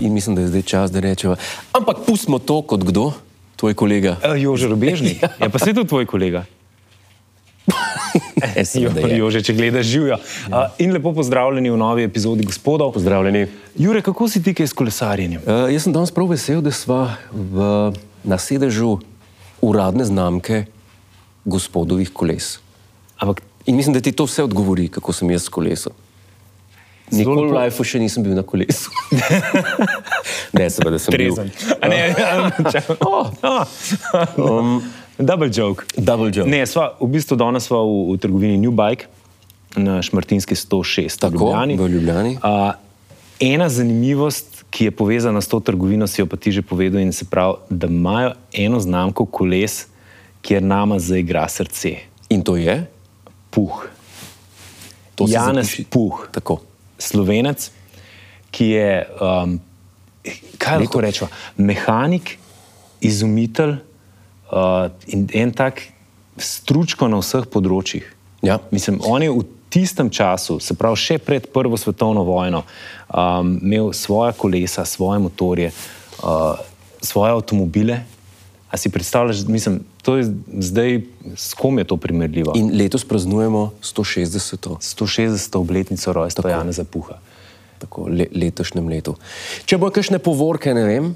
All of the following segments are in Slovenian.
In mislim, da je zdaj čas, da rečemo, ampak pustimo to kot kdo, tvoj kolega. Uh, Jože Robežnik. ja, pa se tudi tvoj kolega. E, je. Jože, če gledaš živijo. Uh, in lepo pozdravljeni v novi epizodi gospodov. Pozdravljeni. Jure, kako si ti kaj s kolesarjenjem? Uh, jaz sem danes prav vesel, da smo v, na sedežu uradne znamke gospodovih koles. Ampak In mislim, da ti to vse odgovori, kako sem jaz s kolesom. Nikoli v lifeu še nisem bil na kolesu. ne, seveda sem trezen. bil. A Ne, čakaj. oh, oh. Double joke. Double joke. Ne, sva, v bistvu danes smo v, v trgovini New Bike na Šmartinski 106 Tako, v Ljubljani. v Ljubljani. Uh, ena zanimivost, ki je povezana s to trgovino, si jo pa ti že povedal, in se pravi, da imajo eno znamko koles, kjer nama zaigra srce. In to je? Puh. To Janez zapiši. Puh, Tako. slovenec, ki je, um, kaj lahko rečemo, mehanik, izumitelj uh, in en tak stručko na vseh področjih. Ja. Mislim, on je v tistem času, se pravi še pred Prvo svetovno vojno, um, imel svoje kolesa, svoje motorje, uh, svoje avtomobile. A si predstavljaš, mislim, to je zdaj, s kom je to primerljivo? In letos praznujemo 160. 160. obletnico rojstva Janeza Puha. Tako, le, letošnjem letu. Če bo kakšne povorke, ne vem.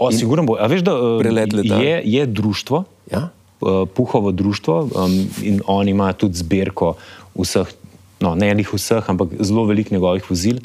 O, sigurno bo. A veš, da uh, leta. je, je društvo, Ja? uh, Puhovo društvo, um, in oni imajo tudi zbirko vseh, no, ne lih vseh, ampak zelo velik njegovih vozil,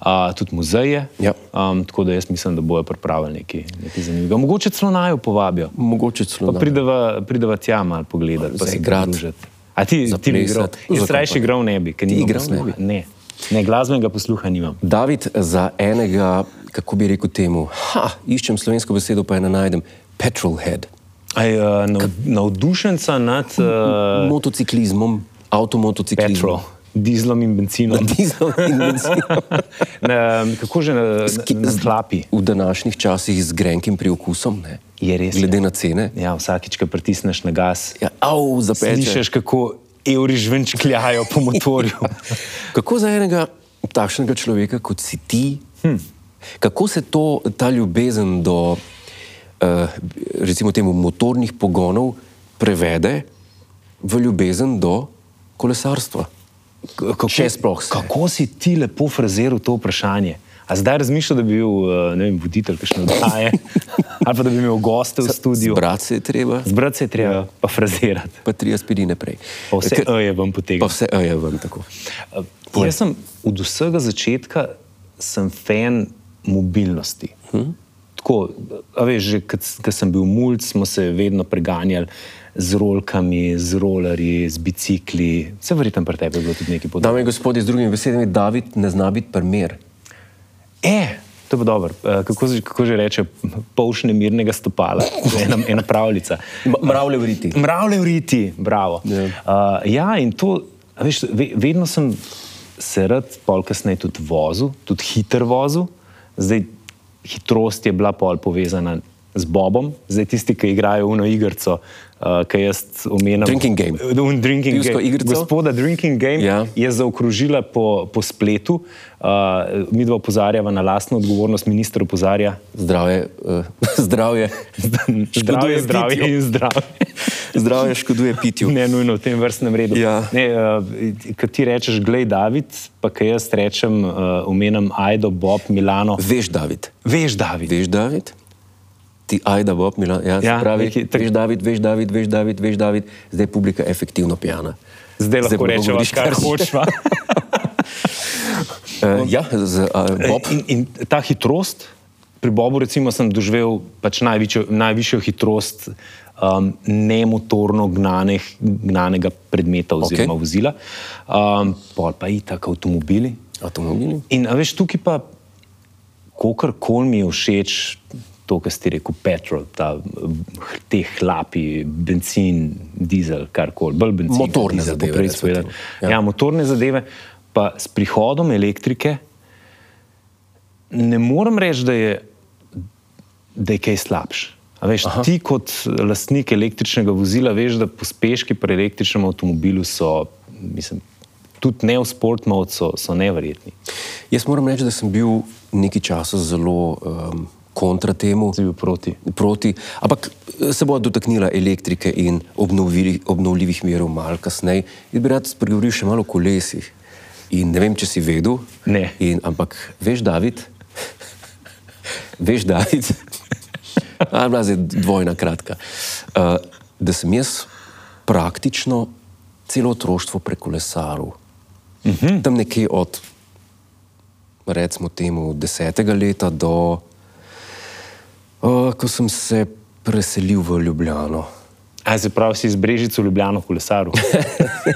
uh, tudi muzeje. Ja. Um, tako da jaz mislim, da bojo pripravili nekaj, nekaj zanimivega. Mogoče celo naj povabijo. Mogoče celo. Pa prideva, prideva tja malo pogledati, pa se pridružiti. A ti, ti bi igral? Jaz rajši igral ne bi, ker nimam igral ne? Ne, ne, glasbenega posluha nimam. David, za enega, kako bi rekel temu, ha, iščem slovensko besedo, pa je ne najdem, petrolhead. Aj, uh, nav, navdušenca nad uh, Motociklizmom, avtomotociklizmom. petrol, dizlom in benzinom. Dizlom in benzinom. Na, kako že na, na, na klapi? V današnjih časih z grenkim priokusom, ne? Je res, Glede na cene. Ja, vsakič, ko pritisneš na gas, Ja, au, zapeče. slišiš, kako evri žvenčkljajo po motorju. Kako za enega takšnega človeka, kot si ti, hm. kako se to, ta ljubezen do, uh, recimo, temu motornih pogonov prevede v ljubezen do kolesarstva? Kako, Če sploh se. Kako si ti lepo fraziral to vprašanje? A zdaj razmišljaš, da bi bil eh, vem, voditelj kakšne oddaje ali pa da bi imel goste v studiu? Zbrati se je treba, Zbrati se je treba, ja. pa frazirati. pa tri aspirine prej. Pa vse Ker- E je vam Pa potegnil. vse E je ven tako. Uh, Jaz sem od vsega začetka sem fan mobilnosti. Hm? Tako, veš, že ko sem bil mulj, smo se vedno preganjali z rolkami, z rolerji, z bicikli. Vse verjetno pri tebi je bilo tudi nekaj podobnega. Dame in gospodje, z drugimi besedami, David ne zna biti primer. E, to je dobro. Uh, kako, se- kako že reče, polšne mirnega stopala, ena, ena pravljica. Mravlje vriti. Mravlje vriti, bravo. Ja. Uh, ja, in to, veš, ve, vedno sem se rad, pol kasneje tudi vozil, tudi hiter vozil. Zdaj, hitrost je bila pol povezana z Bobom, zdaj tisti, ki igrajo uno igrico, uh, ki jaz omenjam. Drinking game. Un drinking Pivsko game. igrico? Gospoda Drinking Game Ja. je zaokrožila po, po spletu. Uh, mi dva opozarjava na lastno odgovornost, minister opozarja. Zdravje, uh, zdravje, Zdravje, zdravje pitju. in zdravje. zdravje škoduje pitju. Ne nujno v tem vrstnem redu. Ja. Ne, uh, Kaj ti rečeš, glej, David, pa kaj jaz rečem, uh, omenjam Aido, Bob, Milano. Veš, David, Veš, David. veš, David? Ti, ajda, Bob, Milan, ja, Ja, pravi, nekaj tak- veš, David, veš, David, veš, David, veš, David, zdaj je publika efektivno pijana. Zdaj lahko pa rečemo, govoriš, kar hočeš. Uh, ja, z, uh, Bob, In, in ta hitrost, pri Bobu recimo, sem doživel pač največjo, najvišjo hitrost um, nemotorno gnanih, gnanega predmeta oziroma Okej. vozila, um, pol pa i tako avtomobili. avtomobili. In veš, tukaj pa, kolikor mi je všeč, to, kar si rekel, petrol, ta, te hlapi, benzin, dizel, karkoli, bolj benzin. Motorne dizel, zadeve, temu. Ja. Ja. ja, motorne zadeve, pa s prihodom elektrike ne morem reči, da je, da je kaj slabš. A veš, ti kot lastnik električnega vozila veš, da pospeški pri električnem avtomobilu so, mislim, tudi ne v sport mode, so, so neverjetni. Jaz moram reči, da sem bil nekaj časa zelo um, kontra temu. Si bil proti. proti, ampak se bo dotaknila elektrike in obnovljivih, obnovljivih virov malo kasneje. Jaz bi rad spregovoril še malo o kolesih. In ne vem, če si vedel. Ne. In, ampak veš, David, veš, David, ali bila je dvojna kratka, uh, da sem jaz praktično celo otroštvo prekolesaril. Uh -huh. Tam nekje od, recimo, temu desetega leta do, ko sem se preselil v Ljubljano. A se pravi, si iz Brežice v Ljubljano kolesaril?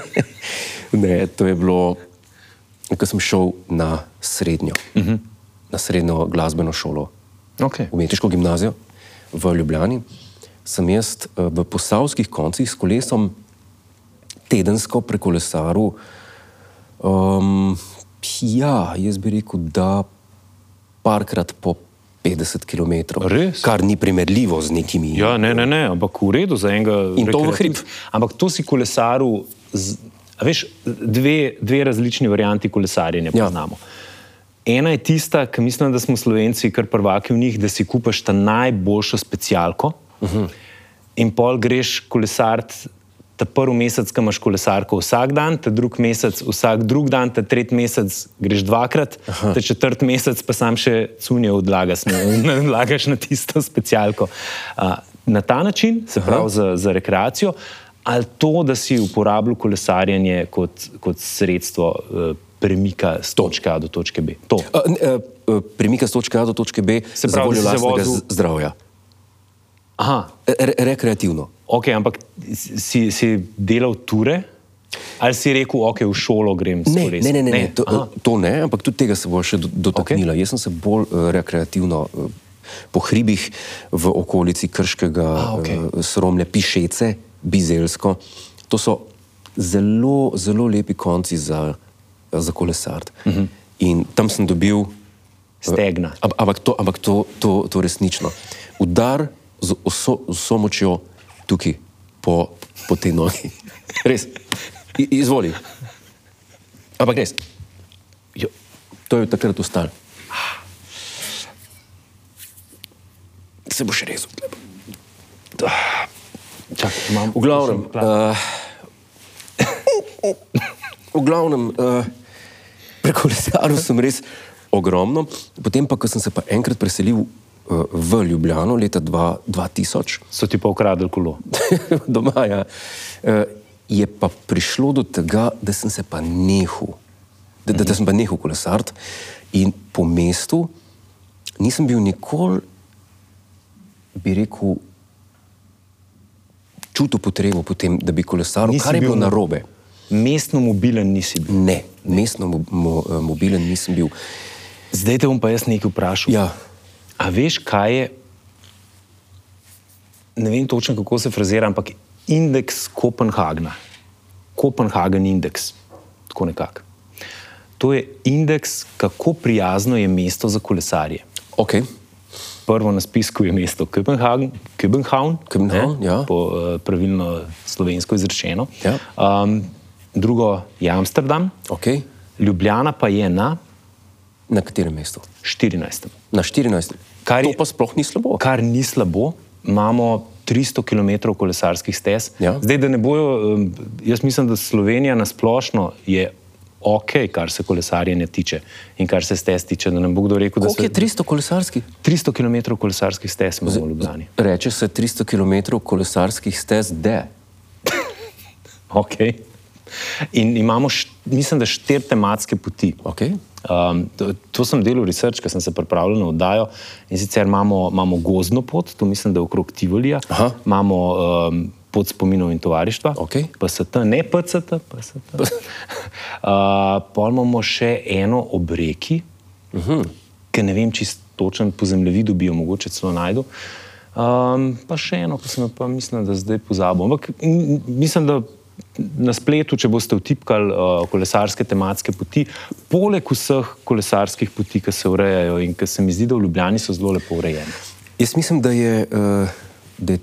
ne, to je bilo, ko sem šel na srednjo, uh -huh. na srednjo glasbeno šolo, okay. umetniško gimnazijo v Ljubljani. Sem jaz v posavskih koncih s kolesom tedensko prekolesaril. Um, ja, jaz bi rekel, da parkrat po 50 km. Res? Kar ni primerljivo z nekimi. Ja, ne, ne, ne, ampak v redu za enega. In to v hrib. Ampak to si kolesaril, z, veš, dve, dve različni varianti kolesarjenja Ja. poznamo. Ena je tista, ki mislim, da smo Slovenci kar prvaki v njih, da si kupaš ta najboljšo specialko uh -huh. in pol greš kolesart. Ta prvi mesec, ko imaš kolesarko vsak dan, ta drugi mesec vsak drug dan, ta tretji mesec greš dvakrat, Aha. ta četrti mesec pa sam še cunje odlagaš, ne odlagaš na tisto specialko. Uh, na ta način, se pravi za, za rekreacijo, ali to, da si uporabljal kolesarjenje kot, kot sredstvo uh, premika z točke A do točke B. To. Uh, uh, uh, premika z točke A do točke B Se za pravi, voljo si se lastnega zdravja. Aha, Re rekreativno. Ok, ampak si, si delal ture? Ali si rekel, ok, v šolo grem s Ne, kolesom? ne, ne, ne, ne to, Aha. to ne, ampak tudi tega se bo še do- dotaknila. Okay. Jaz sem se bolj uh, rekreativno uh, po hribih v okolici Krškega, A, okej. uh, Sromlja, Pišece, Bizelsko. To so zelo, zelo lepi konci za, za kolesart. Uh -huh. In tam sem dobil Stegna. Am- Ampak to, ampak to, to, to resnično. Udar z vso, vso močjo tukaj, po, po tej nogi. Res. I, izvoli. Ampak res. Jo, to je takrat ustalo. Se bo še rezal. Čak, imam, V glavnem, uh, v glavnem uh, prekolesaril sem res ogromno. Potem pa, ko sem se pa enkrat preselil v Ljubljano leta dva, 2000, so ti pa ukradli kolo. doma, ja, uh, je pa prišlo do tega, da sem se pa nehal, da, da, da sem pa nehal kolesariti in po mestu nisem bil nikoli, bi rekel, čutil potrebo potem, da bi kolesaril, Nisi kar je bil bilo na- narobe. Mestno mobilen nisi bil. Ne, mestno mo, mo, eh, mobilen nisem bil. Zdaj te bom pa jaz nekaj vprašal. Ja, A veš, kaj je, ne vem točno, kako se frazira, ampak indeks Kopenhagna, Kopenhagen indeks, tako nekako. To je indeks, kako prijazno je mesto za kolesarje. ok. Prvo na spisku je mesto Kopenhagen, Kopenhagen, Kopenhagen, ja. po uh, pravilno slovensko izrečeno. Ja. Um, drugo je Amsterdam, okay. Ljubljana pa je na Na katerem mestu? 14. Na 14. Kar to je- pa sploh ni slabo. kar ni slabo. Imamo 300 km kolesarskih stez. Ja. Zdaj, da ne bojo, um, jaz mislim, da Slovenija na splošno je ok, kar se kolesarjenja tiče in kar se stez tiče. Da ne bo kdo rekel, da Koliko je se 300 kolesarskih? 300 km kolesarskih stez imamo v Ljubljani. Reče se 300 km kolesarskih stez, da. Okay. In imamo, št, mislim, da štiri tematske poti. Okay. Um, to, to sem delal research, ker sem se pripravljal na oddajo. In sicer imamo, imamo gozdno pot, to mislim, da je okrog Tivolija, Aha. imamo um, pot spominov in tovarištva, Okej. PST, ne PCT, PST. uh, Pol imamo še eno ob reki, uh -huh. ki ne vem, čisto točen po zemljevidu bi jo mogoče celo najdel. Um, pa še eno, ki sem jo pa mislim, da zdaj pozabil. Ampak mislim, da na spletu, če boste vtipkali uh, kolesarske tematske poti, poleg vseh kolesarskih poti, ki se urejajo in ki se mi zdi, da v Ljubljani so zelo lepo urejene. Jaz mislim, da je uh, da je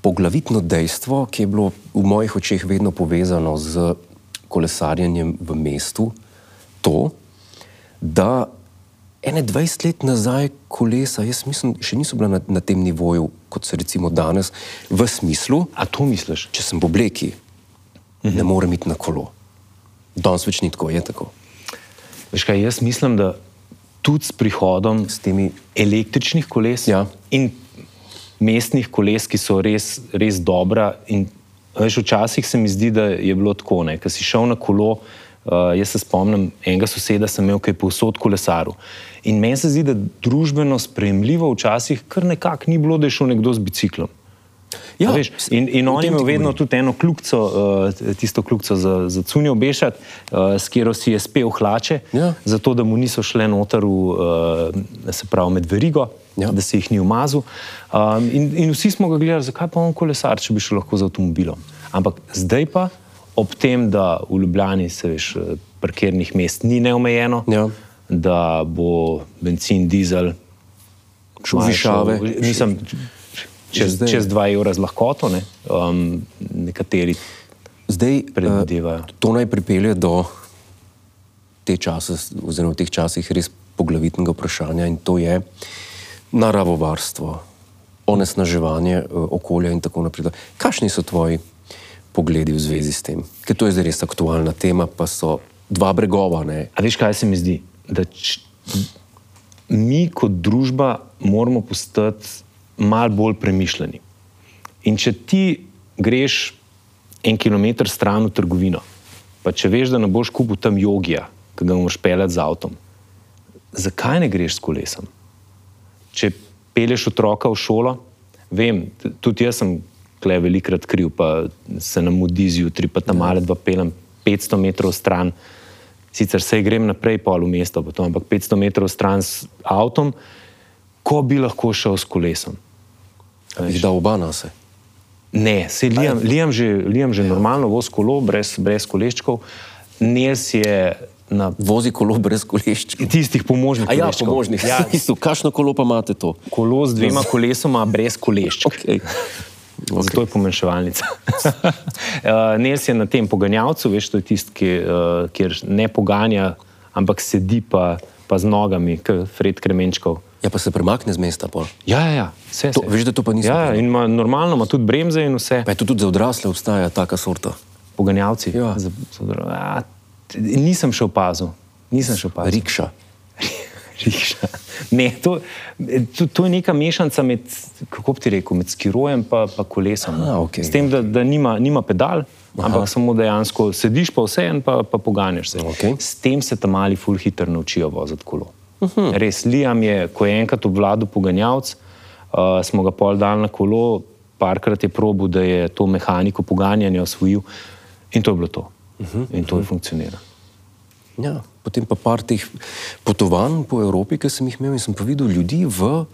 poglavitno dejstvo, ki je bilo v mojih očeh vedno povezano z kolesarjenjem v mestu, to, da ene 20 let nazaj kolesa, jaz mislim, še niso bila na, na tem nivoju, kot so recimo danes, v smislu, A to misliš? če sem v ne morem iti na kolo. Danes več ni tako, je tako. Veš kaj, jaz mislim, da tudi s prihodom S temi električnih koles Ja. in mestnih koles, ki so res, res dobra. In, veš, včasih se mi zdi, da je bilo tako, da si šel na kolo. Uh, jaz se spomnim enega soseda, sem imel, ki je povsod kolesaril. In meni se zdi, da družbeno sprejemljivo včasih kar nekako ni bilo, da je šel nekdo z biciklom. Ja, veš, in, in on je imel vedno tudi eno kljubco, uh, tisto kljubco za, za cunjo obešati, uh, s katero si je spel hlače, Ja. zato da mu niso šle noter v, uh, se pravi, med verigo, Ja. da se jih ni umazal. Um, in, in vsi smo ga gledali, zakaj pa on kolesar, če bi šel lahko z avtomobilom. Ampak zdaj pa, ob tem, da v Ljubljani se veš, eh, parkirnih mest ni neomejeno, Ja. da bo benzin, dizel, Šel v višave. Nisem, čez, Zdaj. čez 2 evra z lahkoto, ne? um, nekateri. Zdaj, Predvidevajo. eh, to naj pripelje do te čase, oziroma v teh časih res poglavitnega vprašanja in to je naravovarstvo, onesnaževanje eh, okolja in tako naprej. Kakšni so tvoji pogledi v zvezi s tem? Ker to je zdaj res aktualna tema, pa so dva bregova. Ne? A veš, kaj se mi zdi? Da č, mi kot družba moramo postati malo bolj premišljeni. In če ti greš en kilometr stran v trgovino, pa če veš, da ne boš kupil tam jogija, ki ga moraš peljati z avtom, zakaj ne greš s kolesom? Če peleš otroka v šolo, vem, tudi jaz sem kle velikrat kriv, pa se nam mudi zjutraj, pa tam male dva pelem 500 metrov stran. Sicer se grem naprej, pol v mesto, pa to, ampak 500 metrov stran s avtom, ko bi lahko šel s kolesom. Jih da oba nase. Ne, se lijam, lijam že, lijam že normalno voz kolo, brez, brez koleščkov. Nels je na Vozi kolo brez koleščka. tistih pomožnih A ja, koleščkov. pomožnih. Ja, Ja, kakšno kolo pa imate to? kolo z dvema kolesoma brez koleščka. Okay. Okay. Zato je pomenševalnica. uh, Nels je na tem poganjavcu, veš, to je tisti, ki, uh, kjer ne poganja, ampak sedi pa, pa z nogami, kot Fred Kremenčkov. Ja, pa se premakne z mesta. Pol. Ja, ja, ja, vse To- se- veš, da to pa nisem Ja, vedel. in ima, normalno ima tudi bremze in vse. Pa je to tudi za odrasle obstaja taka sorta. Poganjavci. Ja. Za, za, a, nisem šel pazil. Nisem šel pazil. Rikša. Rikša. Ne, to, to, to je neka mešanica med, kako bi ti rekel, med skirojem in kolesom. no. A, okej. S tem, da, da nima, nima pedal, Aha. ampak samo dejansko sediš pa vse in pa, pa poganjaš se. Okej. S tem se tam mali ful hitro naučijo voziti kolo. Uh -huh. Res, Liam je, ko je enkrat obvladal poganjavc, uh, smo ga pol dal na kolo, parkrat je probil, da je to mehaniko poganjanja osvojil in to je bilo to. Uh -huh. In to je funkcioniralo. Ja, potem pa par teh potovanj po Evropi, ki sem jih imel in sem pa videl ljudi v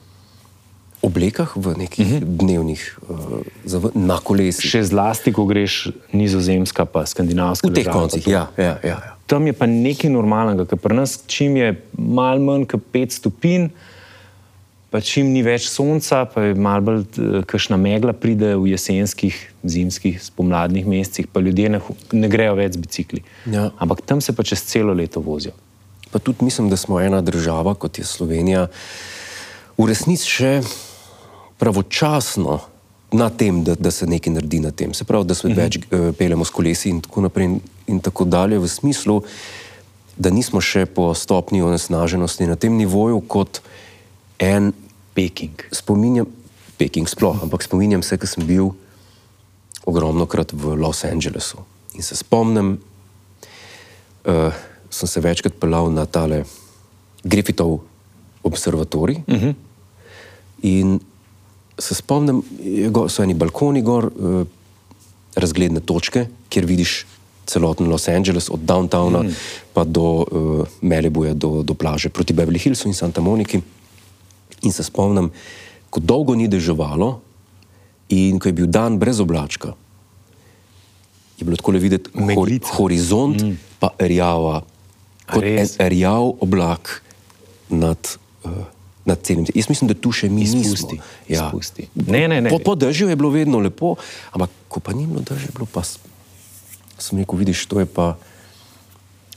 oblekah, v nekih uh -huh. dnevnih, uh, na kolesih. Še zlasti, ko greš nizozemska, pa skandinavska. V teh koncih, ja, ja, ja. ja. Tam je pa nekaj normalnega, ker pri nas, čim je malo manj kot 5 stopinj, pa čim ni več sonca, pa je malo bolj eh, kakšna megla, pride v jesenskih, zimskih, spomladnih mesecih, pa ljudje ne, ne grejo več z bicikli. Ja. Ampak tam se pa čez celo leto vozijo. Pa tudi mislim, da smo ena država, kot je Slovenija, v resnici še pravočasno na tem, da, da se nekaj naredi na tem. Se pravi, da se več uh, peljemo s kolesi in tako naprej in, in tako dalje, v smislu, da nismo še po stopni onesnaženosti na tem nivoju kot en Peking. spominjam, Peking sploh, ampak spominjam se, ker sem bil ogromno krat v Los Angelesu in se spomnim, uh, sem se večkrat pelal na tale Griffithov observatorij uh -huh. in se spomnim, go- so eni balkoni gor, uh, razgledne točke, kjer vidiš celoten Los Angeles, od downtowna mm. pa do uh, Malibuja, do, do plaže proti Beverly Hillsu in Santa Moniki. In se spomnim, ko dolgo ni deževalo in ko je bil dan brez oblačka, je bilo tako le videti hor, horizont, mm. pa rjava, kot en rjav oblak nad uh, nad celim. Jaz mislim, da tu še mi Izpusti, nismo. Ja. izpusti. Ne, ne, ne. Po, po dežju je bilo vedno lepo, ampak ko pa ni bilo dežja, je bilo pa, sem rekel, vidiš, to je pa,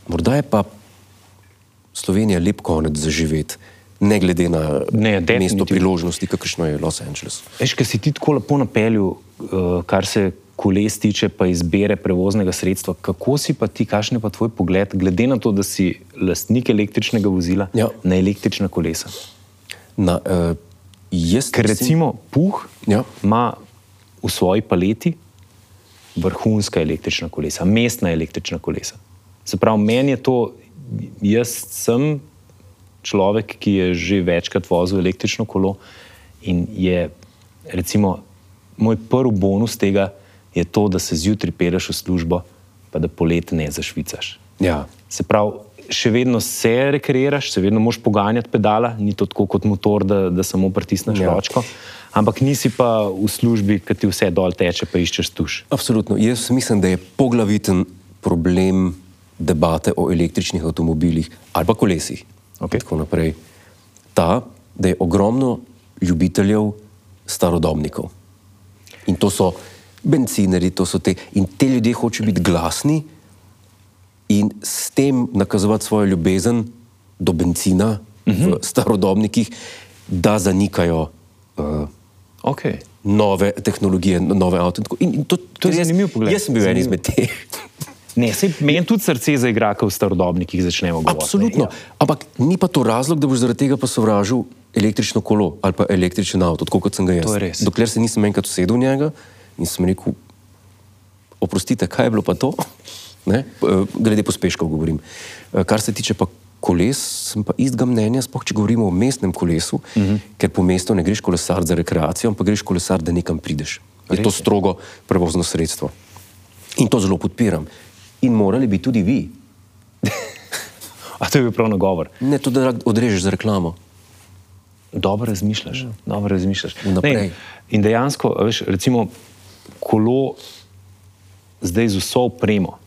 morda je pa Slovenija lep konec za živeti, ne glede na Ne, mesto priložnosti, kakršno je Los Angeles. Veš, ker si ti tako lepo napeljal, uh, kar se koles tiče, pa izbere prevoznega sredstva. Kako si pa ti, kakšen je pa tvoj pogled, glede na to, da si lastnik električnega vozila Ja. na električna kolesa? Na, uh, jaz Ker mislim- recimo Puh Ja. ima v svoji paleti vrhunska električna kolesa, mestna električna kolesa. Se pravi, meni je to, jaz sem človek, ki je že večkrat vozil električno kolo in je, recimo, moj prvi bonus tega je to, da se zjutraj peleš v službo, pa da polet ne zašvicaš. Ja. Se pravi, še vedno se rekreiraš, še vedno moš poganjati pedala, ni to tako kot motor, da, da samo pritisneš Ja. ročko, ampak nisi pa v službi, ki ti vse dol teče, pa iščeš tuš. Absolutno. Jaz mislim, da je poglaviten problem debate o električnih avtomobilih ali pa kolesih. In Tako naprej. Ta, da je ogromno ljubiteljev starodobnikov. In to so bencineri, to so te. In te ljudje hočejo biti glasni in s tem nakazovati svojo ljubezen do benzina uh -huh. v starodobnikih, da zanikajo. Uh, Okay. nove tehnologije, nove avto. in. In, to, To je zanimiv pogled. Jaz sem bil en Zanimiv. izmed teh. Ne, se meni tudi srce zaigra, ko v starodobnikih začnemo govoriti. Absolutno. Ja. Ampak ni pa to razlog, da boš zaradi tega pa sovražil električno kolo ali pa električen avto, tako kot sem ga jaz. Dokler se nisem enkrat usedel v njega in sem rekel, oprostite, kaj je bilo pa to? Ne? Eh, Glede pospeškov govorim. Eh, Kar se tiče pa koles, sem pa istega mnenja, sploh če govorimo o mestnem kolesu, uh Mhm. -huh. ker po mestu ne greš kolesar za rekreacijo, ampak greš kolesar, da nekam prideš. Je Res to strogo prevozno sredstvo. In to zelo podpiram. In morali bi tudi vi, A to je bil prav nagovor. ne to, da odrežeš za reklamo. Dobro razmišljaš. Dobro razmišljaš. Vnaprej. Ne, in dejansko, veš, recimo, kolo zdaj z vso opremo,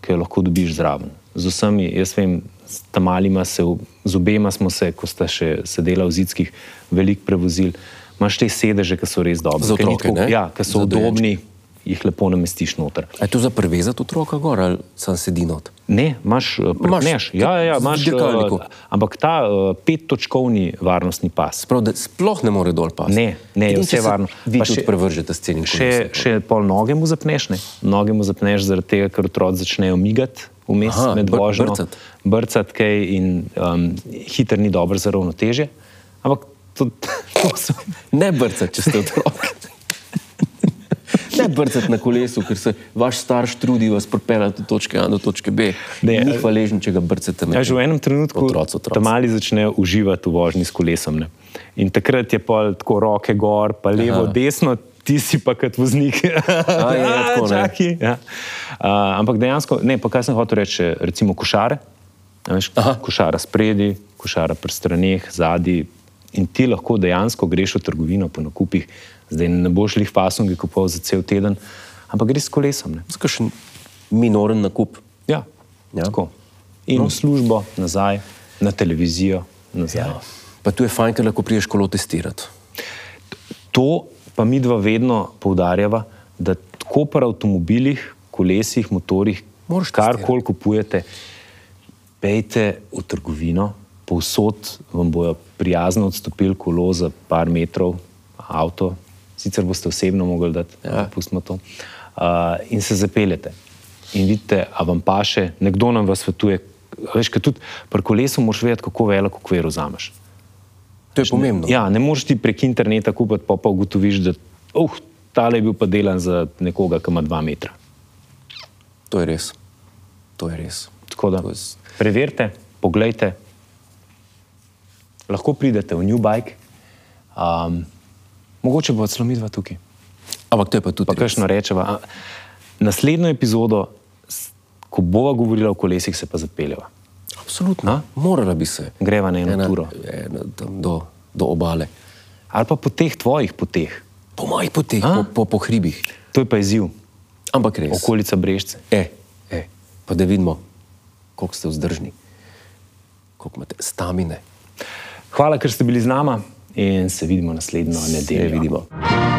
ki jo lahko dobiš zraven, z vsemi, jaz vem, s tamalima se, z obema smo se, ko sta še sedela v zidskih, veliko prevozili. Imaš te sedeže, ki so res dobri. Za otroke, ne? Ja, ki so Za dojenčke. Jih lepo namestiš noter. A je to za prevezati otroka gor ali sam sedi not? Ne, imaš, eh, prepneš. Ja, ja, ja, imaš, dirkalniku. uh, ampak ta uh, pettočkovni varnostni pas. Prav, da sploh ne more dol pasti. Ne, ne, je Edino, vse se varno. Vi še- prevržete s celim Še, kolesom. še pol noge mu zapneš, ne? noge mu zapneš zaradi tega, ker otroci začnejo migati vmes Aha, med vožnjo, brcati. brcati kaj in um, hiter ni dober za ravnotežje. Ampak to, to so. Ne brcati, če ste otrok. ne brcati na kolesu, ker se vaš starš trudi vas pripeljati od točke A do točke B. Ne, Ni hvaležen, če ga brcate Ja, že v enem trenutku Otroci, otroci. tam mali začnejo uživati v vožnji s kolesom. Ne? In takrat je pa tako roke gor, pa levo, Aha. Desno, ti si pa kot voznik. ja, tako, čaki. Ja. Uh, ampak dejansko, ne, pa kaj sem hotel reči, recimo košare. a Veš, košara spredi, košara pri straneh, zadnji. In ti lahko dejansko greš v trgovino po nakupih, zdaj ne boš jih fasungi kupoval za cel teden, ampak greš s kolesom. Ne? Skakšen minoren nakup. Ja, Ja. tako. In no. v službo, nazaj, na televizijo, nazaj. Ja. Pa tu je fajn, ker lahko priješ kolo testirati. To pa mi dva vedno poudarjava, da tako pri avtomobilih, kolesih, motorjih, Moraš karkoli kupujete, pejte v trgovino, povsod vam bojo prijazno odstopili kolo za par metrov, avto, sicer boste osebno mogli dati, ja. pustimo to, uh, in se zapeljete. In vidite, a vam paše, nekdo nam vas svetuje. Veš, ker tudi pri kolesu moraš vedeti, kako veliko okvir vzameš. To je pomembno. Ja, ne moreš ti prek interneta kupiti, pa pa ugotoviš, da uh, tale je bil pa delan za nekoga, ki ima dva metra. To je res. To je res. Tako da To je preverite, poglejte. Lahko pridete v New Bike, um, mogoče bo celo midva tukaj. Ampak to je pa tudi Pa kakšno rečeva. Naslednjo epizodo, ko bova govorila o kolesih, se pa zapeljeva. Absolutno. A? Morala bi se. Greva na eno Ena, turo. ena, do, do obale. Ali pa po teh tvojih poteh. Po mojih poteh, A? po, po, po hribih. To je pa izziv, Ampak res. okolica Brežce. E, e, pa da vidimo, koliko ste vzdržni, koliko imate stamine. Hvala, ker ste bili z nami in se vidimo naslednjo nedeljo. Se vidimo.